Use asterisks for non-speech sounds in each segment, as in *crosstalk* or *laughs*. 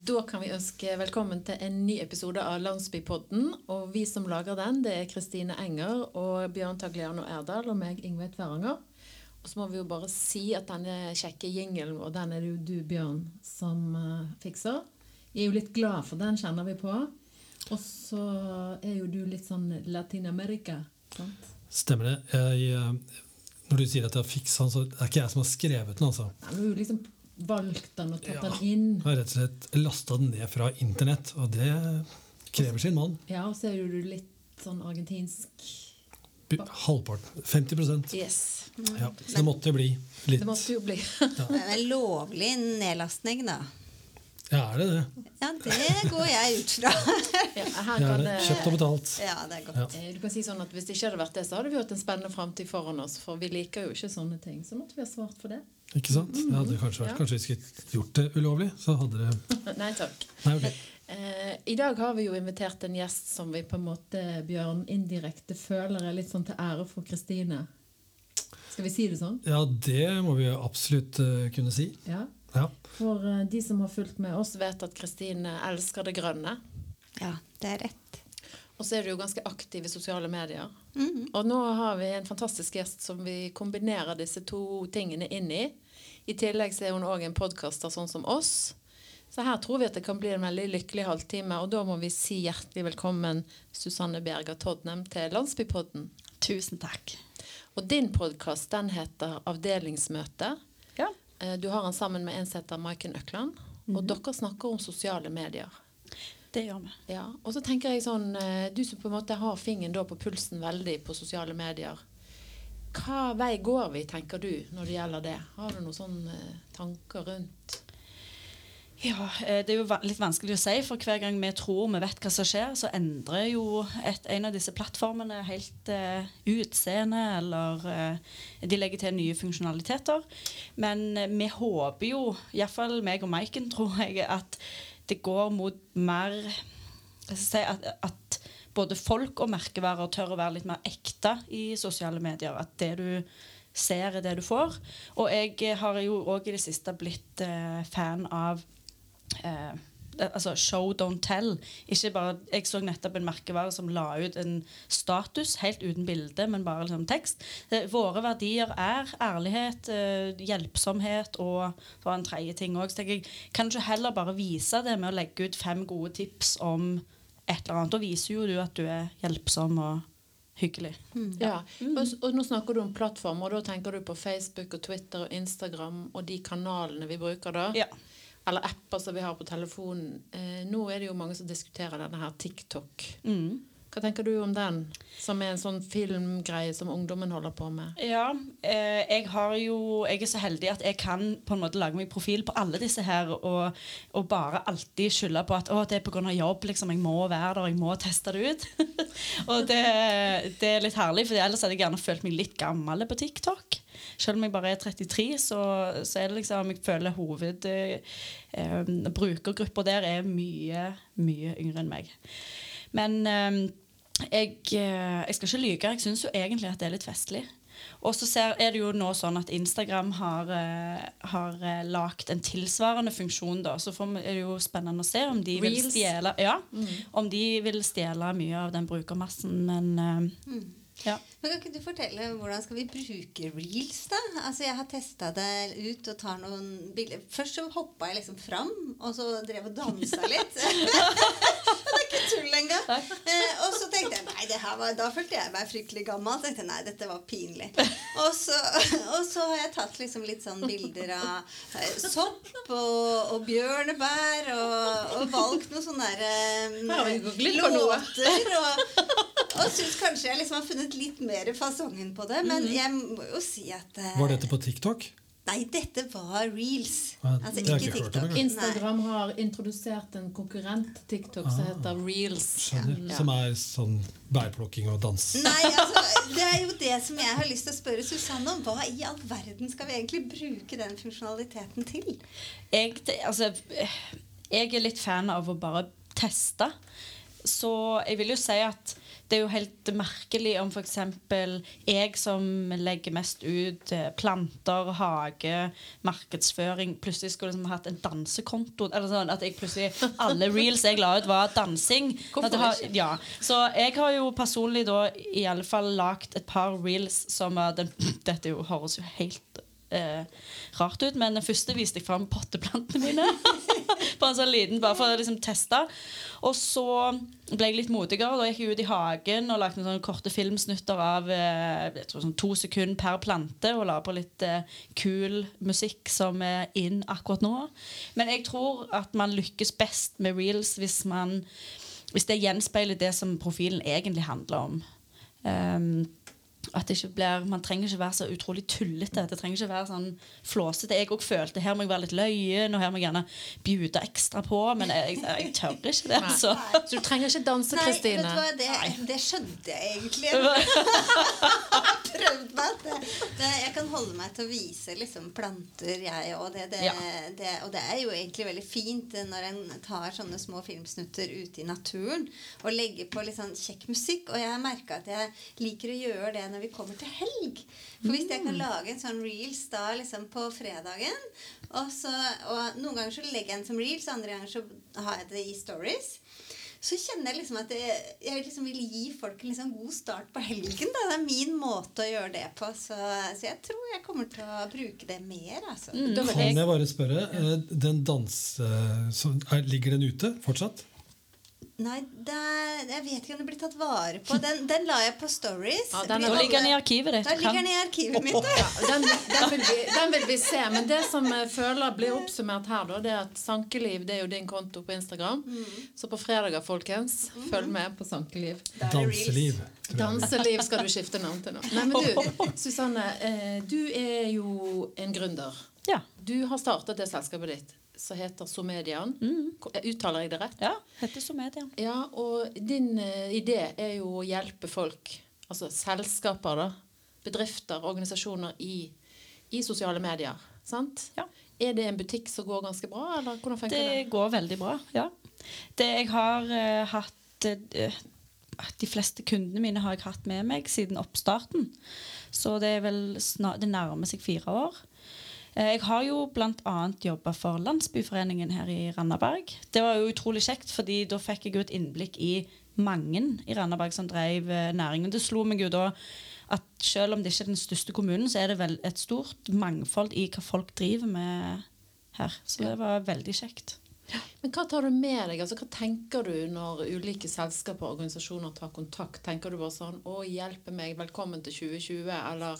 Da kan vi ønske velkommen til en ny episode av Landsbypodden. Og vi som lager den, det er Kristine Enger og Bjørn Tagliano Erdal og meg, Ingveig Tveranger. Og så må vi jo bare si at denne kjekke jingelen, og den er det jo du, Bjørn, som uh, fikser. Jeg er jo litt glad for den, kjenner vi på. Og så er jo du litt sånn Latin-America, sant? Stemmer det. Jeg, eh, når du sier at jeg fiksa den, så er det ikke jeg som har skrevet den. altså. Nei, men du liksom valgt den og tatt Ja. den inn. Har rett og slett lasta den ned fra internett, og det krever sin mann. Ja, og så er du litt sånn argentinsk Halvparten. 50% Yes. ja. Så det måtte bli litt Det måtte jo bli. Det *laughs* er en lovlig nedlastning, da. Ja, er det det? Ja, det går jeg ut fra. *laughs* Ja, her Ja, kan det. Kjøpt og betalt. Ja, det er godt. Ja. Eh, Du kan si sånn at Hvis det ikke hadde vært det, så hadde vi hatt en spennende framtid foran oss. For vi liker jo ikke sånne ting. Så måtte vi ha svart for det. Ikke sant? Det hadde kanskje vært Ja. Kanskje vi skulle gjort det ulovlig? Så hadde det *laughs* Nei takk. Nei, ok. Eh, I dag har vi jo invitert en gjest som vi på en måte, Bjørn, indirekte føler er litt sånn til ære for Kristine. Skal vi si det sånn? Ja, det må vi jo absolutt eh, kunne si. Ja. Ja. For eh, de som har fulgt med oss, vet at Kristine elsker det grønne. Ja, det er rett. Og så er du jo ganske aktiv i sosiale medier. Mhm. Og nå har vi en fantastisk gjest som vi kombinerer disse to tingene inn i. I tillegg så er hun òg en podkaster sånn som oss. Så her tror vi at det kan bli en veldig lykkelig halvtime. Og da må vi si hjertelig velkommen Susanne Berger Todnem til Landsbypodden. Tusen takk. Og din podkast den heter Avdelingsmøte. Eh, Du har han sammen med en som heter Maiken Økland. Og dere snakker om sosiale medier. Det gjør vi. Ja, og så tenker jeg sånn eh, Du som på en måte har fingeren på pulsen veldig på sosiale medier. Hva vei går vi, tenker du, når det gjelder det? Har du noen sånne tanker rundt? Ja, eh, Det er jo litt vanskelig å si, for hver gang vi tror vi vet hva som skjer, så endrer jo et, en av disse plattformene helt uh, utseende, eller uh, de legger til nye funksjonaliteter. Men uh, vi håper jo, iallfall meg og Maiken, tror jeg, at det går mot mer si at, at både folk og merkevarer tør å være litt mer ekte i sosiale medier. At det du ser, er det du får. Og jeg har jo òg i det siste blitt fan av eh, altså show, don't tell. Ikke bare, jeg så nettopp en merkevare som la ut en status helt uten bilde, men bare liksom tekst. Eh, Våre verdier er ærlighet, eh, hjelpsomhet og det var en tredje ting òg. Så jeg kan ikke heller bare vise det med å legge ut fem gode tips om et eller annet. Da viser jo du at du er hjelpsom og hyggelig. Ja, og, og nå snakker du om plattformer, og da tenker du på Facebook og Twitter og Instagram og de kanalene vi bruker da? Ja. Eller apper som vi har på telefonen. Eh, nå er det jo mange som diskuterer denne her TikTok. Mm. Hva tenker du om den, som er en sånn filmgreie som ungdommen holder på med? Ja, eh, jeg har jo Jeg er så heldig at jeg kan på en måte lage meg profil på alle disse her, og, og bare alltid skylde på at å, det er pga. jobb, liksom. Jeg må være der, jeg må teste det ut. *laughs* og det, det er litt herlig, for ellers hadde jeg gjerne følt meg litt gammel på TikTok. Selv om jeg bare er 33, så, så er det liksom Jeg føler hoved eh, eh, Brukergruppa der er mye, mye yngre enn meg. Men eh, jeg, eh, jeg skal ikke lyve. Jeg syns jo egentlig at det er litt festlig. Og så er det jo nå sånn at Instagram har, eh, har lagt en tilsvarende funksjon. da, Så er det jo spennende å se om de vil stjele ja, om de vil stjele mye av den brukermassen. Men eh, ja. Men Kan ikke du fortelle hvordan skal vi bruke reels, da? Altså, Jeg har testa det ut og tar noen bilder. Først så hoppa jeg liksom fram, og så drev og dansa litt. *laughs* det er ikke tull engang. Eh, og så tenkte jeg nei, det her var, da følte jeg meg fryktelig gammel. Så tenkte jeg nei, dette var pinlig. Og så, og så har jeg tatt liksom litt sånn bilder av eh, sopp og, og bjørnebær, og, og valgt noen sånne der, noe. låter. Og, og syns kanskje jeg liksom har funnet litt mer fasongen på det. Men Mhm. jeg må jo si at eh, Var dette på TikTok? Nei, dette var reels. Altså ikke ikke TikTok. Instagram har introdusert en konkurrent TikTok TikTok som heter Reels. Skjønner. Ja. Som er sånn bærplukking og dans. Nei, altså, det er jo det som jeg har lyst til å spørre Susanne om. Hva i all verden skal vi egentlig bruke den funksjonaliteten til? jeg, altså, jeg er litt fan av å bare teste. Så jeg vil jo si at det er jo helt merkelig om f.eks. jeg som legger mest ut eh, planter, hage, markedsføring, plutselig skulle liksom hatt en dansekonto. Eller sånn at jeg plutselig Alle reels jeg la ut, var dansing. Har, ja. Så jeg har jo personlig da i alle fall lagd et par reels som den, *clears throat* Dette jo, høres jo helt eh, rart ut, men den første viste jeg fram potteplantene mine. *laughs* på en sånn liten, bare for å liksom teste. Og så ble jeg litt modigere. Da gikk jeg ut i hagen og lagde sånne korte filmsnutter av eh, sånn to sekunder per plante. Og la på litt eh, kul musikk som er in akkurat nå. Men jeg tror at man lykkes best med reels hvis, man, hvis det gjenspeiler det som profilen egentlig handler om. Ehm, at det ikke blir, Man trenger ikke være så utrolig tullete. Det trenger ikke være sånn flåsete. Jeg òg følte her må jeg være litt løyen, og her må jeg gjerne bjude ekstra på. Men jeg, jeg, jeg tør ikke det. Altså. Så. Du trenger ikke danse, Nei, vet Kristine. du hva, det, det skjønte jeg egentlig. *laughs* Prøvd meg. Det, det, jeg kan holde meg til å vise liksom, planter, jeg òg. Det, det, Ja. det, og det er jo egentlig veldig fint når en tar sånne små filmsnutter ute i naturen og legger på litt sånn kjekk musikk. Og jeg har merka at jeg liker å gjøre det når vi kommer til helg. For hvis jeg kan lage en sånn reels da liksom på fredagen, og, så, og noen ganger så legger jeg den som reels, andre ganger så har jeg det i stories. Så kjenner jeg liksom at jeg, jeg liksom vil gi folk en liksom god start på helgen. Da. Det er min måte å gjøre det på. Så, så jeg tror jeg kommer til å bruke det mer. Altså. Mm. Kan jeg- bare spørre, eh, den dans... så er- Ligger den ute fortsatt? Nei, det er, jeg vet ikke om det blir tatt vare på. Den, den la jeg på stories. Ja, den er- ligger den i arkivet ditt. Den ligger den i arkivet mitt. Ja, den, den, vil vi, den vil vi se. Men det som jeg føler blir oppsummert her, da, det er at Sankeliv det er jo din konto på Instagram. Så på fredager, folkens, følg med på Sankeliv. Danseliv. Danseliv skal du skifte navn til nå. Nei, men du, *laughs* *laughs* Susanne, eh, du er jo en gründer. Ja. Du har startet det selskapet ditt som heter Somedian. Mm. Uttaler jeg det rett? ja. Heter Somedian. Ja, og din uh, idé er jo å hjelpe folk, altså selskaper, da, bedrifter, organisasjoner i, i sosiale medier. Sant? Ja. Er det en butikk som går ganske bra, eller hvordan funker det? Det går veldig bra, ja. Det jeg har uh, hatt uh, De fleste kundene mine har jeg hatt med meg siden oppstarten. Så det er vel snart, det nærmer seg fire år. Eh, Jeg har jo bl.a. jobba for Landsbyforeningen her i Randaberg. Det var jo utrolig kjekt, fordi da fikk jeg jo et innblikk i mange i Randaberg som drev eh, næringen. Det slo meg jo da at selv om det ikke er den største kommunen, så er det vel et stort mangfold i hva folk driver med her. Så det var veldig kjekt. Men hva tar du med deg? Altså, hva tenker du når ulike selskaper og organisasjoner tar kontakt? Tenker du bare sånn 'Å, hjelpe meg, velkommen til 2020'? Eller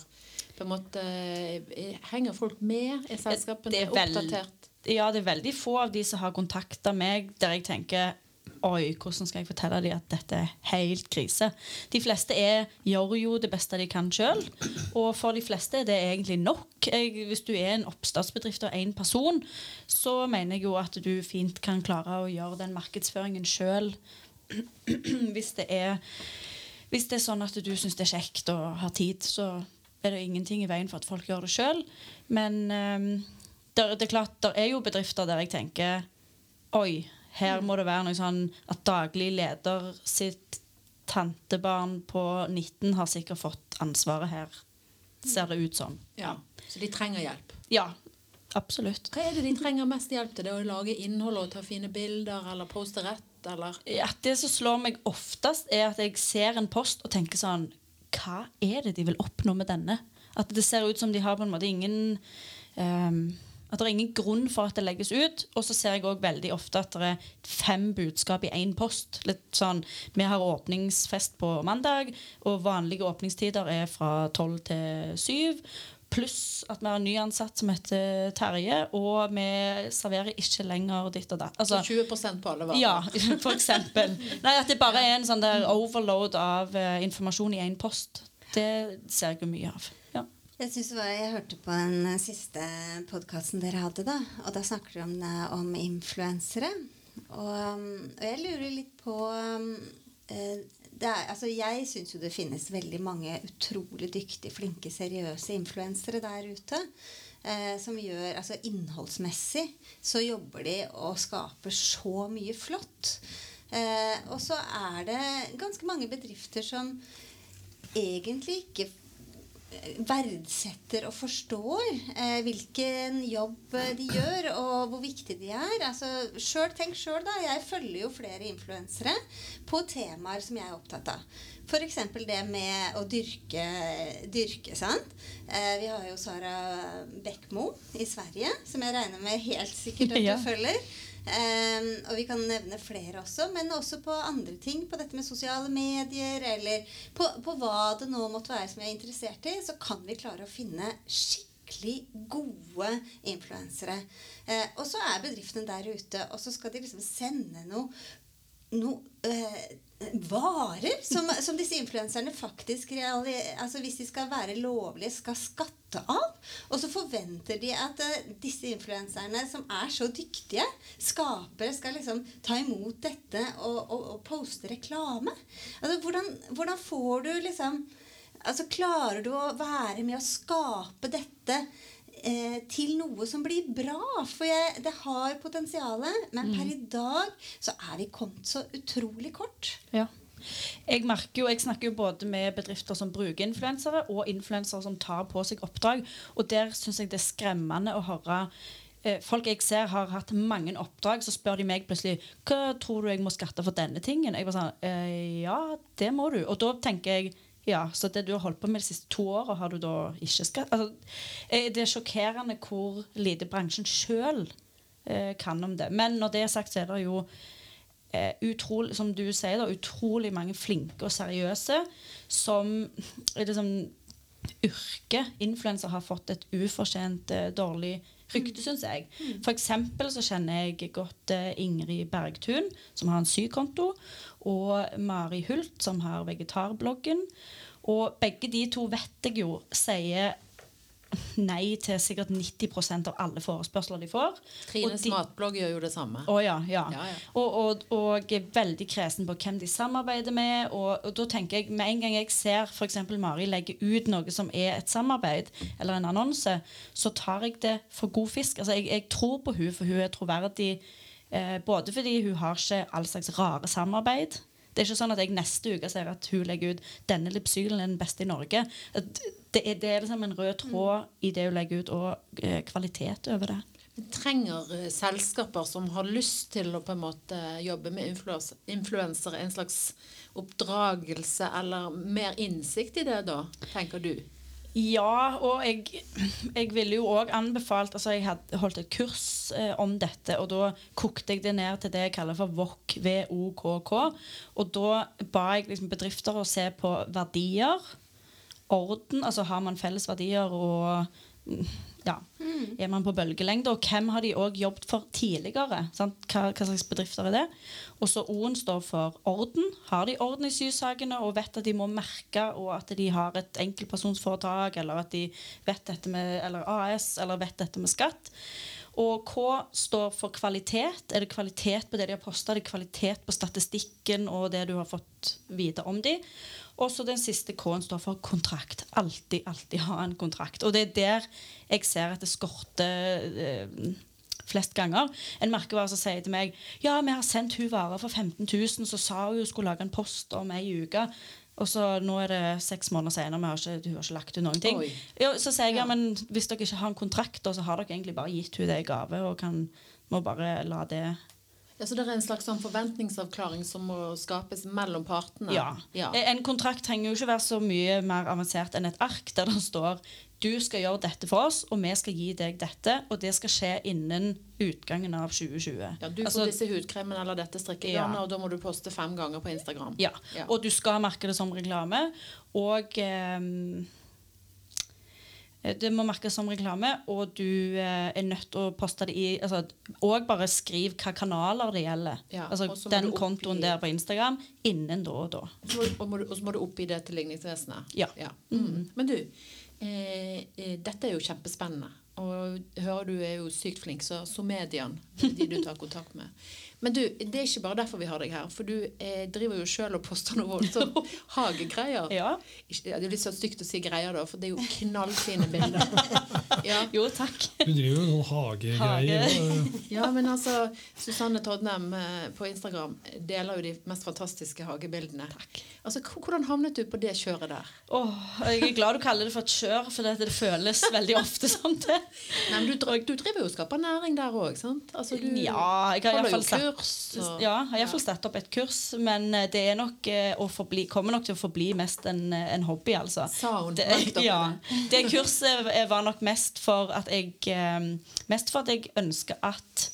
på en måte eh, Henger folk med? Er selskapene er oppdatert? Ja, det er veldig få av de som har kontakta meg der jeg tenker Oi, hvordan skal jeg fortelle dem at dette er helt krise? De fleste er, gjør jo det beste de kan sjøl. Og for de fleste er det egentlig nok. Jeg, hvis du er en oppstartsbedrift og én person, så mener jeg jo at du fint kan klare å gjøre den markedsføringen sjøl. *clears throat* hvis, det er, hvis det er sånn at du syns det er kjekt og har tid, så er det ingenting i veien for at folk gjør det sjøl. Men um, der, det er klart, det er jo bedrifter der jeg tenker Oi, her må det være noe sånn at daglig leder sitt tantebarn på 19 har sikkert fått ansvaret her. Ser det ut som. Ja. Så de trenger hjelp. Ja, absolutt. Hva er det de trenger mest hjelp til? Det å lage innhold og ta fine bilder eller poste rett? Eller? Ja, det som slår meg oftest, er at jeg ser en post og tenker sånn Hva er det de vil oppnå med denne? At det ser ut som de har på en måte ingen um, At det er ingen grunn for at det legges ut. Og så ser jeg òg veldig ofte at det er fem budskap i én post. Litt sånn Vi har åpningsfest på mandag, og vanlige åpningstider er fra tolv til syv. Pluss at vi har en ny ansatt som heter Terje, og vi serverer ikke lenger ditt og datt. Så Altså, 20 på alle varer? ja, *laughs* for eksempel. Nei, At det bare er en sånn der overload av uh, informasjon i én post. Det ser jeg jo mye av. Ja. Jeg synes det var, jeg hørte på den eh, siste podkasten dere hadde, da. Og da snakker dere om, om influensere. Og, um, og jeg lurer litt på um, er, altså Jeg syns jo det finnes veldig mange utrolig dyktige, flinke, seriøse influensere der ute. Eh, som gjør Altså innholdsmessig så jobber de og skaper så mye flott. Eh, og så er det ganske mange bedrifter som egentlig ikke verdsetter og forstår eh, hvilken jobb eh, de gjør, og hvor viktig de er. Altså, selv, tenk sjøl, da. Jeg følger jo flere influensere på temaer som jeg er opptatt av. F.eks. det med å dyrke, dyrke sant? Eh, vi har jo Sara Bekmo i Sverige, som jeg regner med helt sikkert at Ja. du følger. Um, og vi kan nevne flere også, men også på andre ting. På dette med sosiale medier, eller på, på hva det nå måtte være som vi er interessert i. Så kan vi klare å finne skikkelig gode influensere. Eh, og så er bedriftene der ute, og så skal de liksom sende noe noe eh, varer som, som disse influenserne faktisk reali altså Hvis de skal være lovlige, skal skatte av. Og så forventer de at uh, disse influenserne, som er så dyktige skapere, skal liksom ta imot dette og, og, og poste reklame. Altså, hvordan, hvordan får du liksom Altså, klarer du å være med å skape dette eh, til noe som blir bra. For jeg, det har potensial, men per i dag så er vi kommet så utrolig kort. Ja. Jeg, merker jo, jeg snakker jo både med bedrifter som bruker influensere, og influensere som tar på seg oppdrag. Og der syns jeg det er skremmende å høre eh, Folk jeg ser har hatt mange oppdrag, så spør de meg plutselig hva tror du jeg må skatte for denne tingen. Jeg bare sånn, eh, Ja, det må du. Og da tenker jeg ja, så det du har holdt på med de siste to åra, har du da ikke skatt altså, eh, Det er sjokkerende hvor lite bransjen sjøl eh, kan om det. Men når det er sagt, så er det jo eh, utrolig, som du sier, da, utrolig mange flinke og seriøse som liksom, yrket influenser har fått et ufortjent eh, dårlig rykte, syns jeg. For eksempel så kjenner jeg godt eh, Ingrid Bergtun, som har en sykonto, og Mari Hult, som har vegetarbloggen. Og begge de to vet jeg jo sier nei til sikkert 90% av alle forespørsler de får. Trines de- matblogg gjør jo det samme. å ja, ja. Ja, ja. Og, og, og er veldig kresen på hvem de samarbeider med. Og, og da tenker jeg, Med en gang jeg ser f.eks. Mari legge ut noe som er et samarbeid, eller en annonse, så tar jeg det for god fisk. Altså, jeg, jeg tror på hun, for hun er troverdig. Eh, både fordi hun har ikke all slags rare samarbeid. Det er ikke sånn at jeg neste uke ser at hun legger ut 'denne lipsylen er den beste i Norge'. Det er, det er liksom en rød tråd i det hun legger ut, og eh, kvalitet over det. Vi trenger eh, selskaper som har lyst til å på en måte jobbe med influens- influensere. En slags oppdragelse eller mer innsikt i det, da, tenker du? Ja, og jeg, jeg ville jo òg anbefalt altså Jeg hadde holdt et kurs eh, om dette, og da kokte jeg det ned til det jeg kaller for VOK. V-O-K-K. Og da ba jeg liksom bedrifter å se på verdier, orden, altså har man felles verdier og mm, er man på bølgelengde, og hvem har de òg jobbet for tidligere? Sant? Hva, hva slags bedrifter er det? Og så O-en står for orden. Har de orden i sysakene og vet at de må merke, og at de har et enkeltpersonsforetak, eller at de vet dette med eller AS, eller vet dette med skatt. Og K står for kvalitet. Er det kvalitet på det de har posta? Er det kvalitet på statistikken og det du har fått vite om de? Og så den siste K-en står for kontrakt. Alltid, alltid ha en kontrakt. Og det er der jeg ser at det skorter eh, flest ganger. En merkevare som sier til meg ja, vi har sendt hun varer for 15 000, så sa hun hun skulle lage en post om ei uke. Og så nå er det seks måneder senere, har ikke, hun har ikke lagt ut noen ting. Jo, så sier jeg Ja. men hvis dere ikke har en kontrakt, så har dere egentlig bare gitt hun det i gave, og kan, må bare la det Ja, Så det er en slags sånn forventningsavklaring som må skapes mellom partene? Ja. ja. En kontrakt trenger jo ikke være så mye mer avansert enn et ark der det står du skal gjøre dette for oss, og vi skal gi deg dette, og det skal skje innen utgangen av 2020. Ja, du Altså, får disse hudkremene eller dette strikkegarnet, Ja. og da må du poste fem ganger på Instagram. ja. Ja. Og du skal merke det som reklame, og ehm, det må merkes som reklame, og du eh, er nødt til å poste det i altså, Og bare skriv hva kanaler det gjelder. Ja, altså Den kontoen i- der på Instagram innen da og da. Og må du- og så må du oppgi det til ligningsvesenet. Ja. Mm. Men du, eh, eh, dette er jo kjempespennende. Og hører du er jo sykt flink, så Somedian, det er de du tar kontakt med. Men du, det er ikke bare derfor vi har deg her. For du eh, driver jo sjøl og poster noe voldsomt *laughs* hagegreier. Ja. Ikke- ja, Det er litt så stygt å si greier, da, for det er jo knallfine bilder. *laughs* Ja. Jo, takk. Du driver jo noen hagegreier. Hage. ja, men altså Susanne Todnem eh, på Instagram deler jo de mest fantastiske hagebildene. Altså, Hvordan havnet du på det kjøret der? Åh, jeg er glad du kaller det for et kjør, for det, det føles veldig ofte som det. Nei, men du, du driver jo og skaper næring der òg, sant? Altså, du Ja, jeg har iallfall kurs. Ja, satt opp et kurs, men eh, det er nok eh, å forbli, kommer nok til å forbli mest en, eh, en hobby, altså. Hun Det, *laughs* ja, det. kurset var nok mest for at jeg Mest for at jeg ønsker at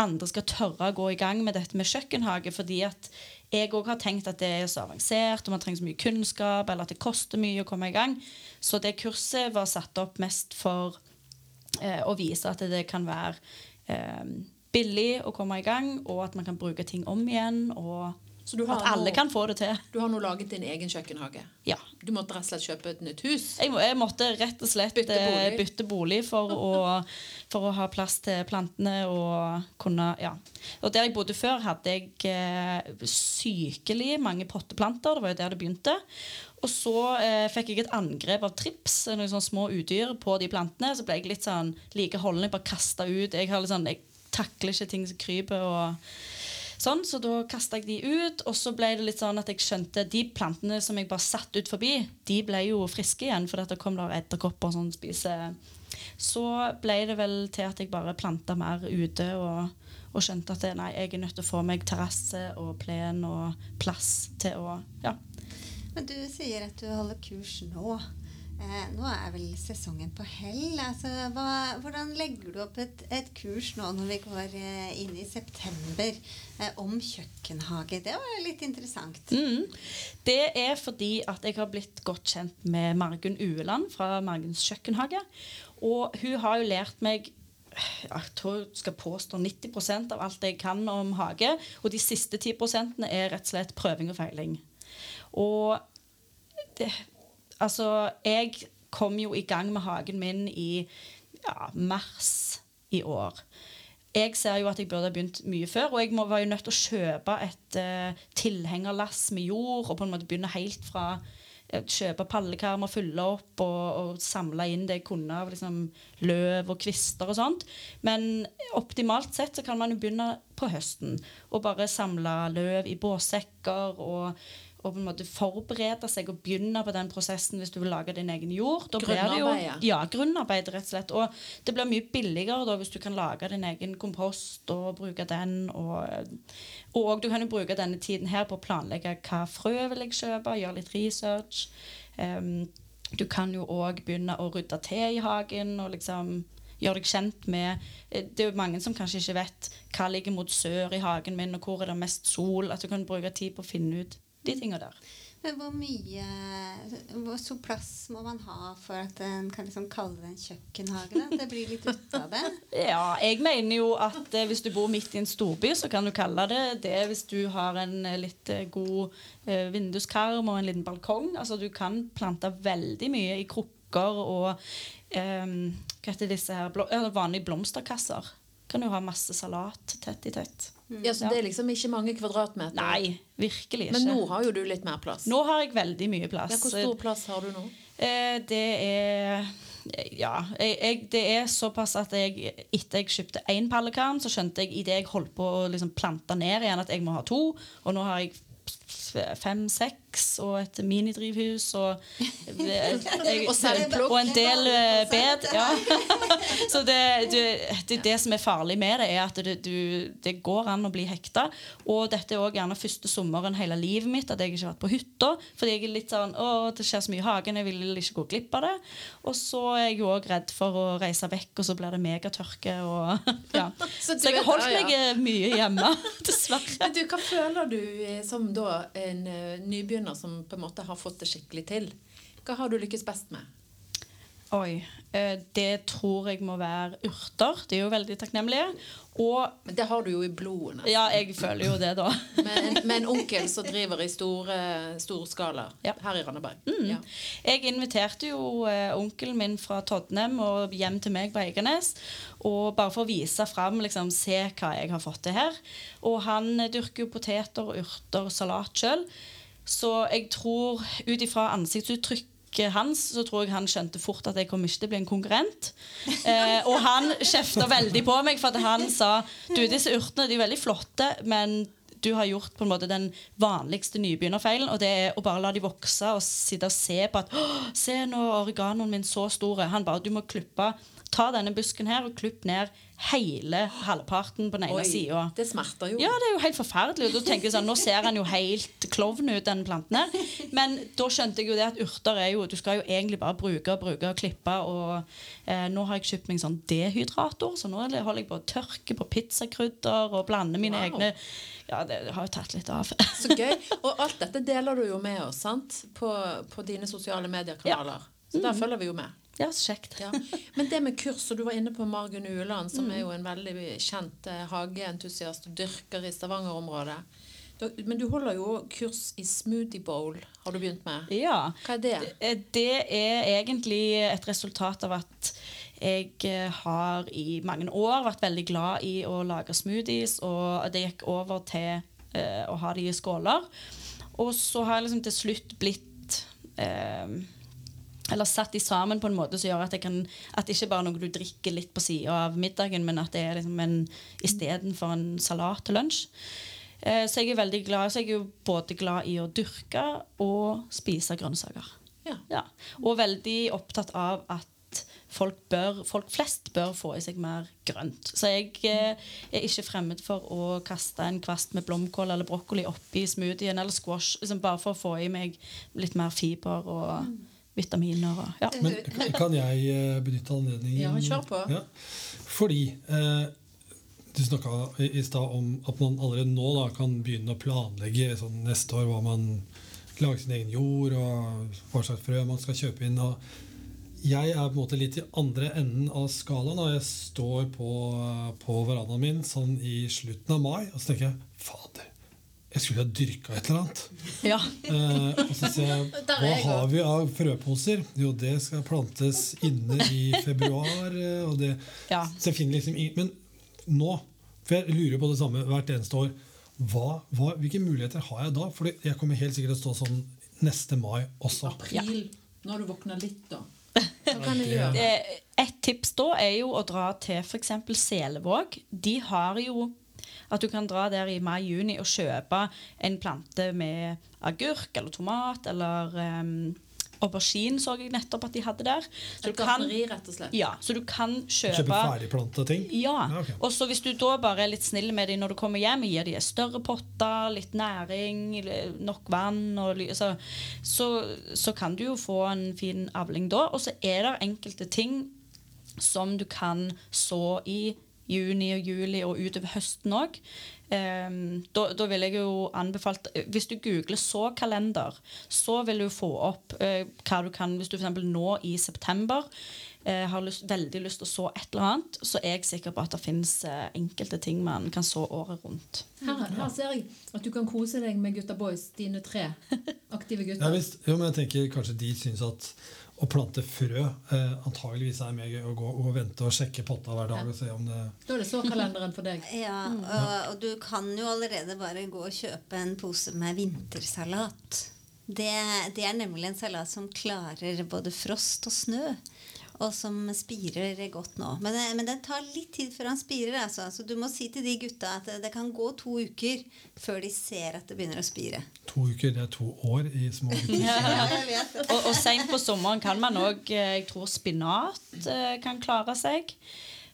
andre skal tørre å gå i gang med dette med kjøkkenhage. Fordi at jeg òg har tenkt at det er så avansert, og man trenger så mye kunnskap, eller at det koster mye å komme i gang. Så det kurset var satt opp mest for eh, og vise at det kan være eh, billig å komme i gang, og at man kan bruke ting om igjen, og Så du har at alle noe, kan få det til. Du har nå laget din egen kjøkkenhage. Ja. Du måtte rett og slett kjøpe et nytt hus. Jeg, må, jeg måtte rett og slett Bytte bolig. bolig, bytte bolig for, å, *laughs* for å ha plass til plantene og kunne Ja. Og der jeg bodde før, hadde jeg eh, sykelig mange potteplanter. Det var jo der det begynte. Og så eh, fikk jeg et angrep av trips, noen sånne små udyr, på de plantene. Så ble jeg litt sånn like holden. Jeg bare kasta ut. Jeg, har litt sånn, jeg takler ikke ting som kryper. og Sånn, så da kasta jeg de ut, og så ble det litt sånn at jeg skjønte de plantene som jeg bare satt ut forbi, de ble jo friske igjen, for det kom der edderkopper som spiser Så ble det vel til at jeg bare planta mer ute og, og skjønte at det, nei, jeg er nødt til å få meg terrasse og plen og plass til å Ja. Men du sier at du holder kurs nå. Eh, nå er vel sesongen på hell. Altså, hva, hvordan legger du opp et, et kurs nå når vi går eh, inn i september eh, om kjøkkenhage? Det var litt interessant. Mm. Det er fordi at jeg har blitt godt kjent med Margunn Ueland fra Margunns kjøkkenhage. Og hun har jo lært meg jeg tror jeg skal påstå 90% av alt jeg kan om hage. Og de siste 10 er rett og slett prøving og feiling. Og altså, jeg kom jo i gang med hagen min i ja, mars i år. Jeg ser jo at jeg burde ha begynt mye før, og jeg må, var jo nødt til å kjøpe et uh, tilhengerlass med jord og på en måte begynne helt fra eh, Kjøpe pallekarmer, fylle opp og, og samle inn det jeg kunne av liksom, løv og kvister og sånt. Men optimalt sett så kan man jo begynne på høsten og bare samle løv i båssekker og og på en måte forberede seg og begynne på den prosessen hvis du vil lage din egen jord. Da blir det jo, ja, grunnarbeid, rett og slett. Og det blir mye billigere da hvis du kan lage din egen kompost og bruke den. Og, og du kan jo bruke denne tiden her på å planlegge hva frø vil jeg kjøpe, gjøre litt research. Um, du kan jo òg begynne å rydde til i hagen og liksom gjøre deg kjent med eh, Det er jo mange som kanskje ikke vet hva ligger mot sør i hagen min, og hvor er det mest sol. At du kan bruke tid på å finne ut de tinga der. Men hvor mye Hvor stor plass må man ha for at en kan liksom kalle det en kjøkkenhage? Da? Det blir litt ut av det. *laughs* Ja, jeg mener jo at eh, hvis du bor midt i en storby, så kan du kalle det det hvis du har en eh, litt eh, god eh, vinduskarm og en liten balkong. Altså du kan plante veldig mye i krukker og eh, Hva heter disse her blå, vanlige blomsterkasser. Kan jo ha masse salat tett i tett. Ja, Så det er liksom ikke mange kvadratmeter? Nei, virkelig ikke. Men nå har jo du litt mer plass. Nå har jeg veldig mye plass. Ja, hvor stor plass har du nå? Eh, det er Ja. Jeg, jeg, det er såpass at jeg etter jeg kjøpte én pallekarm, så skjønte jeg idet jeg holdt på å liksom plante ned igjen, at jeg må ha to. Og nå har jeg fem-seks og et minidrivhus og, *laughs* jeg, Og og en del eh, *laughs* bed. Ja. *laughs* Så det, det, det, det som er farlig med det, er at det, du, det går an å bli hekta. Og dette er også gjerne første sommeren hele livet mitt at jeg ikke har vært på hytta. Fordi jeg er litt sånn Å, det skjer så mye i hagen, jeg vil ikke gå glipp av det. Og så er jeg jo òg redd for å reise vekk, og så blir det megatørke. Og, ja. Så jeg har holdt meg eh, mye hjemme, dessverre. Men du, Hva føler du eh, som da en eh, nybegynner som på en måte har fått det skikkelig til? Hva har du lykkes best med? Oi. eh, Det tror jeg må være urter. De er jo veldig takknemlige. Og Men det har du jo i blodet. ja, jeg føler jo det, da. *laughs* Med, en, med en onkel som driver i store, stor skala Ja. her i Randaberg. Ja. Jeg inviterte jo eh, onkelen min fra Todnem og hjem til meg på Eiganes. Og bare for å vise fram, liksom, se hva jeg har fått til her. Og han dyrker jo poteter, urter og salat sjøl. Så jeg tror, ut ifra ansiktsuttrykket hans, så tror jeg han skjønte fort at jeg kom ikke til å bli en konkurrent. *laughs* Eh, og han kjefta veldig på meg, for at han sa du, disse urtene de er veldig flotte, men du har gjort på en måte den vanligste nybegynnerfeilen, og det er å bare la de vokse og sitte og se på at Se nå er oreganoen min så store. Han bare Du må klippe Ta denne busken her og klipp ned hele halvparten på den ene sida. det smerter jo. Ja, det er jo helt forferdelig. Og da tenker jeg sånn, Nå ser han jo helt klovn ut, den planten her. Men da skjønte jeg jo det at urter er jo Du skal jo egentlig bare bruke og bruke og klippe. Og eh, nå har jeg kjøpt meg sånn dehydrator, så nå holder jeg på å tørke på pizzakrydder og blande mine Wow. egne Ja, det har jo tatt litt av. Så gøy. Og alt dette deler du jo med oss sant? På, på dine sosiale mediekanaler. Så der følger vi jo med. Ja, så kjekt. Ja. Men det med kurs, og du var inne på Margunn Ueland, som er jo en veldig kjent eh, hageentusiast og dyrker i Stavanger-området. Men du holder jo kurs i smoothie bowl, har du begynt med. Ja. Hva er det? Eh, Det er egentlig et resultat av at jeg eh, har i mange år vært veldig glad i å lage smoothies, og det gikk over til eh, å ha de i skåler. Og så har jeg liksom til slutt blitt eh, eller satt de sammen på en måte som gjør at, kan, at det ikke bare er noe du drikker litt på sida av middagen, men at det er liksom en istedenfor en salat til lunsj. Eh, så jeg er veldig glad Så jeg er både glad i å dyrke og spise grønnsaker. Ja. Ja. Og veldig opptatt av at folk, bør, folk flest bør få i seg mer grønt. Så jeg eh, er ikke fremmed for å kaste en kvast med blomkål eller brokkoli oppi smoothien eller squash, liksom bare for å få i meg litt mer fiber og vitaminer. Og, ja. Men kan- jeg eh, benytte anledningen? Ja, kjør på. Ja. Fordi eh, du snakka i, i stad om at man allerede nå da, kan begynne å planlegge sånn, neste år hva man lager sin egen jord, og hva slags frø man skal kjøpe inn. og jeg er på en måte litt i andre enden av skalaen. og Jeg står på, på verandaen min sånn i slutten av mai, og så tenker jeg fader, jeg skulle ha dyrka et eller annet. Ja. Eh, og så sier jeg *laughs* hva har vi av frøposer? Jo, det skal plantes inne i februar. eh, Og det, Ja. så jeg finner liksom ingen Men nå, for jeg lurer på det samme hvert eneste år, hva, hva, hvilke muligheter har jeg da? For jeg kommer helt sikkert til å stå sånn neste mai også. April. Nå har du våkna litt, da. Eh, Et tips da er jo å dra til f.eks. Selevåg. De har jo at du kan dra der i mai-juni og kjøpe en plante med agurk eller tomat eller um, aubergine, så jeg nettopp at de hadde der. Så Et du kan, gartneri, rett og slett. ja, så du kan kjøpe Kjøpe ferdigplanta ting? Ja. Ja, ok. Og så hvis du da bare er litt snill med dem når du kommer hjem, gir dem større potter, litt næring, nok vann, og, så, så, så kan du jo få en fin avling da. Og så er det enkelte ting som du kan så i juni og juli og utover høsten òg. da, da vil jeg jo anbefalt Hvis du googler så-kalender, så vil du få opp uh, hva du kan Hvis du f.eks. nå i september uh, har lyst, veldig lyst til å så et eller annet, så er jeg sikker på at det finnes uh, enkelte ting man kan så året rundt. Her, her ser jeg at du kan kose deg med gutta boys, dine tre aktive Ja, gutter. visst. jo, men jeg tenker kanskje de syns at å plante frø eh, antageligvis er mer gøy å gå og vente og sjekke potta hver dag og se om det Da er det så kalenderen for deg. Ja, og, og du kan jo allerede bare gå og kjøpe en pose med vintersalat. Det, det er nemlig en salat som klarer både frost og snø. Og som spirer godt nå. Men, det- men det tar litt tid før han spirer. Altså. Så du må si til de gutta at det, det kan gå to uker før de ser at det begynner å spire. To uker, det er to år i små *laughs* gutter. ja, vet. Og, og seint på sommeren kan man òg Jeg tror spinat eh, kan klare seg.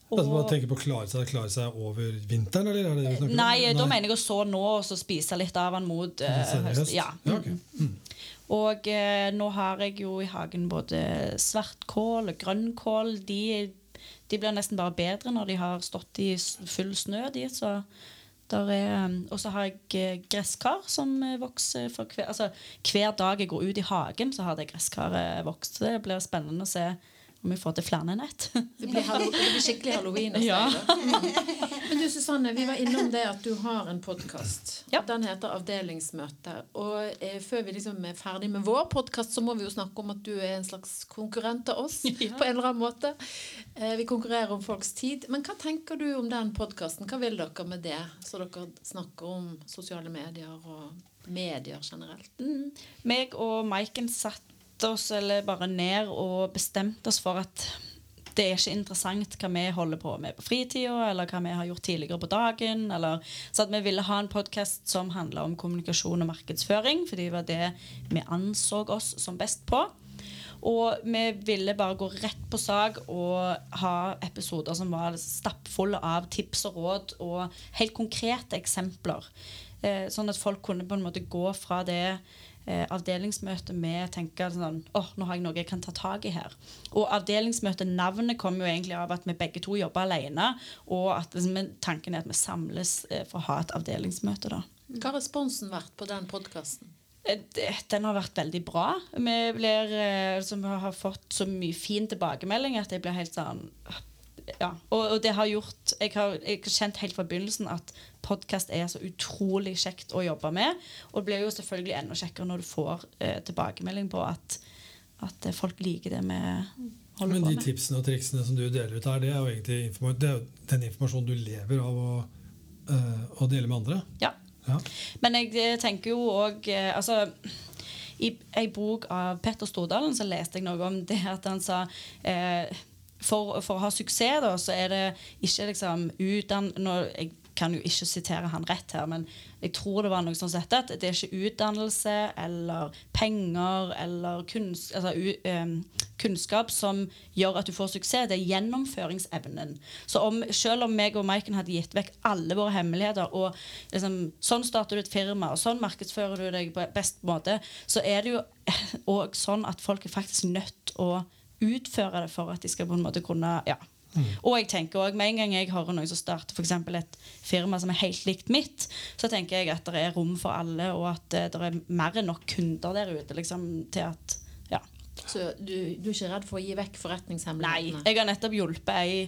Altså, man tenker på å klare seg, klare seg over vinteren, eller? Er det det vi? Nei, da mener jeg å så nå og så spise litt av den mot uh, høst. Ja. Ja, ok. Mm. Og eh, nå har jeg jo i hagen både svartkål og grønnkål. De, de blir nesten bare bedre når de har stått i full snø. De, så um, og så har jeg eh, gresskar som eh, vokser hver, altså, hver dag jeg går ut i hagen, så har det gresskaret vokst. Det blir spennende å se om vi får til flere enn ett. *laughs* Det blir, hallo, det blir skikkelig halloween Ja. *laughs* Men du Susanne, vi var innom det at du har en podkast. Ja. Den heter Avdelingsmøte. Og eh, før vi liksom er ferdig med vår podkast, så må vi jo snakke om at du er en slags konkurrent til oss. *laughs* Ja. på en eller annen måte. Eh, vi konkurrerer om folks tid. Men hva tenker du om den podkasten? Hva vil dere med det? Så dere snakker om sosiale medier og medier generelt. Mm. Meg og Maiken satte oss eller bare ned og bestemte oss for at det er ikke interessant hva vi holder på med på fritida, eller hva vi har gjort tidligere på dagen. Eller, så vi ville ha en podkast som handla om kommunikasjon og markedsføring, fordi det var det vi anså oss som best på. Og vi ville bare gå rett på sak og ha episoder som var stappfulle av tips og råd og helt konkrete eksempler. Eh, sånn at folk kunne på en måte gå fra det eh, avdelingsmøte med tenke sånn åh, nå har jeg noe jeg kan ta tak i her. Og avdelingsmøtenavnet kom jo egentlig av at vi begge to jobber alene, og at liksom, tanken er at vi samles eh, for å ha et avdelingsmøte. da. Hva har responsen vært på den podkasten? Eh, Den har vært veldig bra. Vi, blir, altså, vi har fått så mye fin tilbakemelding at jeg blir helt sånn ja, og, og det har gjort jeg har, jeg har kjent helt fra begynnelsen at podkast er så utrolig kjekt å jobbe med. Og det blir jo selvfølgelig enda kjekkere når du får eh, tilbakemelding på at, at eh, folk liker det vi holder Men på de med. tipsene og triksene som du deler ut her, det er jo egentlig informa det er jo den informasjonen du lever av å, eh, å dele med andre. Ja. Ja. Men jeg eh, tenker jo òg altså, I ei bok av Petter Stordalen så leste jeg noe om det at han sa eh, for, for å ha suksess, da, så er det ikke liksom utdann... Nå, jeg kan jo ikke sitere han rett her, men jeg tror det var noe sånn sett at det er ikke utdannelse eller penger eller kunns, altså, u, em, kunnskap som gjør at du får suksess. Det er gjennomføringsevnen. Så om, selv om meg og Maiken hadde gitt vekk alle våre hemmeligheter, og liksom, sånn starter du et firma, og sånn markedsfører du deg på best måte, så er det jo *laughs* òg sånn at folk er faktisk nødt å utføre det for at de skal på en måte kunne ja. Og jeg tenker også, med en gang jeg hører noen som starter for et firma som er helt likt mitt, så tenker jeg at det er rom for alle, og at eh, det er mer enn nok kunder der ute liksom, til at. Så du, du er ikke redd for å gi vekk forretningshemmelighetene? Nei. Jeg har nettopp hjulpet ei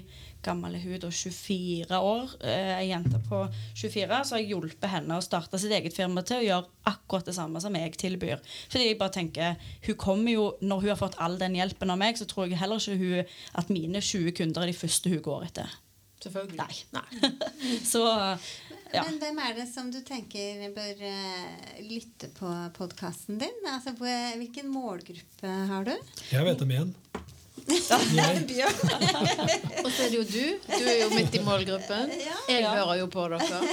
gammel hud og 24 år, eh, ei jente på 24, så har jeg hjulpet henne å starte sitt eget firma til å gjøre akkurat det samme som jeg tilbyr. Fordi jeg bare tenker, hun kommer jo, Når hun har fått all den hjelpen av meg, så tror jeg heller ikke hun at mine 20 kunder er de første hun går etter. Selvfølgelig. Nei. Nei. *laughs* Så ja. Men hvem er det som du tenker bør uh, lytte på podkasten din? Altså, hvilken målgruppe har du? Jeg vet om én. *laughs* Bjørn. *laughs* Og så er det jo du. Du er jo midt i målgruppen. Ja. Jeg hører jo på dere. *laughs*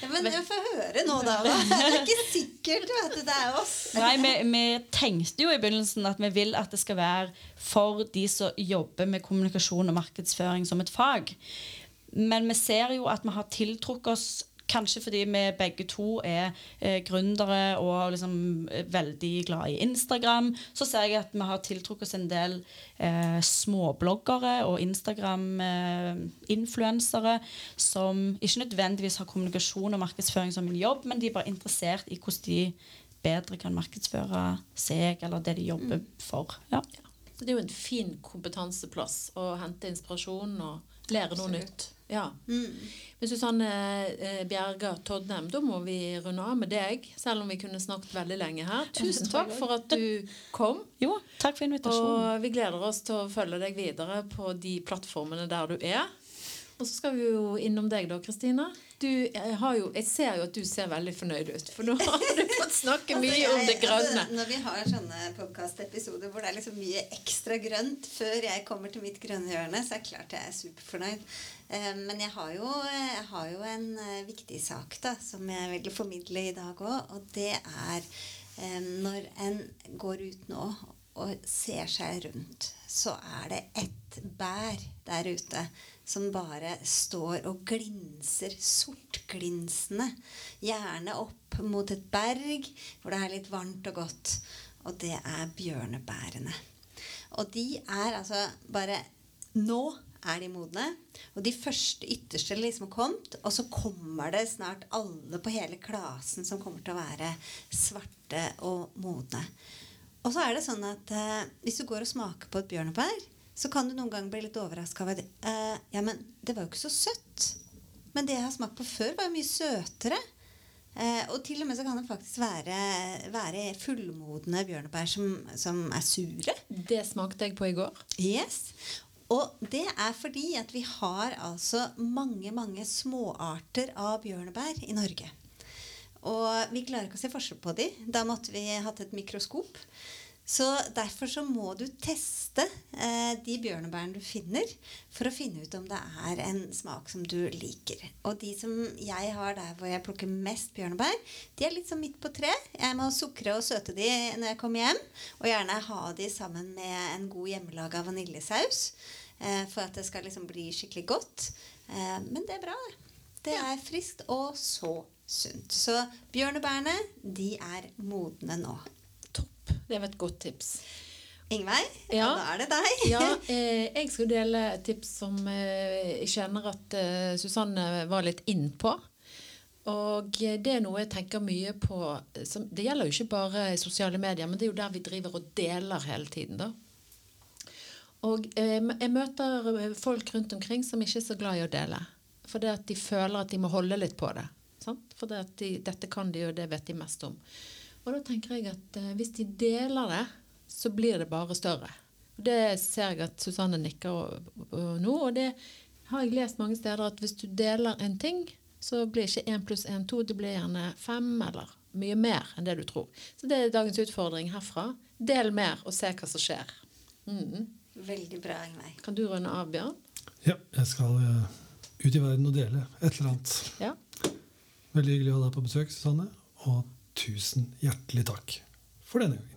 Ja, men jeg får høre nå, da. Det er ikke sikkert du, at det er oss. Nei, vi, vi tenkte jo i begynnelsen at vi vil at det skal være for de som jobber med kommunikasjon og markedsføring som et fag. Men vi ser jo at vi har tiltrukket oss Kanskje fordi vi begge to er eh, gründere og liksom eh, veldig glad i Instagram. Så ser jeg at vi har tiltrukket oss en del eh, småbloggere og Instagram-influensere som ikke nødvendigvis har kommunikasjon og markedsføring som en jobb, men de er bare interessert i hvordan de bedre kan markedsføre seg eller det de jobber for. Ja. Så det er jo en fin kompetanseplass å hente inspirasjon og lære noe Absolutt. nytt. Ja. Mm. Men Susanne eh, Bjerga Todnem, da må vi runde av med deg, selv om vi kunne snakket veldig lenge her. Tusen *laughs* takk for at du kom. Jo, takk for invitasjonen. Og vi gleder oss til å følge deg videre på de plattformene der du er. Og så skal vi jo innom deg da, Kristina. Du, jeg, har jo, jeg ser jo at du ser veldig fornøyd ut, for nå *laughs* har du fått snakke mye Altså, om det grønne. Altså, når vi har sånne podkastepisoder hvor det er liksom mye ekstra grønt før jeg kommer til mitt grønne hjørne, så er det klart jeg er superfornøyd. Eh, Men jeg har jo, jeg har jo en eh, viktig sak da, som jeg vil formidle i dag òg, og det er eh, når en går ut nå og ser seg rundt, så er det ett bær der ute som bare står og glinser, sortglinsende. Gjerne opp mot et berg hvor det er litt varmt og godt. Og det er bjørnebærene. Og de er altså bare Nå er de modne. Og de første ytterste liksom har kommet. Og så kommer det snart alle på hele klasen som kommer til å være svarte og modne. Og så er det sånn at eh, hvis du går og smaker på et bjørnebær, så kan du noen ganger bli litt overraska over eh, Ja, men det var jo ikke så søtt. Men det jeg har smakt på før, var jo mye søtere. Eh, og til og med så kan det faktisk være, være fullmodne bjørnebær som, som er sure. Det smakte jeg på i går. Yes. Og det er fordi at vi har altså mange, mange småarter av bjørnebær i Norge. Og vi klarer ikke å se forskjell på dem. Da måtte vi hatt et mikroskop. Så derfor så må du teste eh, de bjørnebærene du finner, for å finne ut om det er en smak som du liker. Og de som jeg har der hvor jeg plukker mest bjørnebær, de er litt sånn midt på tre. Jeg må sukre og søte de når jeg kommer hjem, og gjerne ha de sammen med en god hjemmelaga vaniljesaus. Eh, for at det skal liksom bli skikkelig godt. Eh, men det er bra. det. Det er friskt og så sunt. Så bjørnebærene, de er modne nå. Topp. Det var et godt tips. Ingveig, Ja. da er det deg. Ja, *laughs* eh, jeg skal dele et tips som eh, jeg kjenner at eh, Susanne var litt inn på. Og eh, det er noe jeg tenker mye på som, Det gjelder jo ikke bare sosiale medier, men det er jo der vi driver og deler hele tiden, da. Og eh, jeg møter folk rundt omkring som ikke er så glad i å dele. Fordi at de føler at de må holde litt på det. Sant? For at de, dette kan de, og det vet de mest om. Og da tenker jeg at eh, hvis de deler det, så blir det bare større. Og Det ser jeg at Susanne nikker nå, og det har jeg lest mange steder at hvis du deler en ting, så blir ikke én pluss én to, det blir gjerne fem eller mye mer enn det du tror. Så det er dagens utfordring herfra. Del mer og se hva som skjer. Mhm. Veldig bra, Ingveig. Kan du runde av, Bjørn? Ja, jeg skal eh, ut i verden og dele et eller annet. Ja. Veldig hyggelig å ha deg på besøk, Susanne. Og tusen hjertelig takk for denne gangen.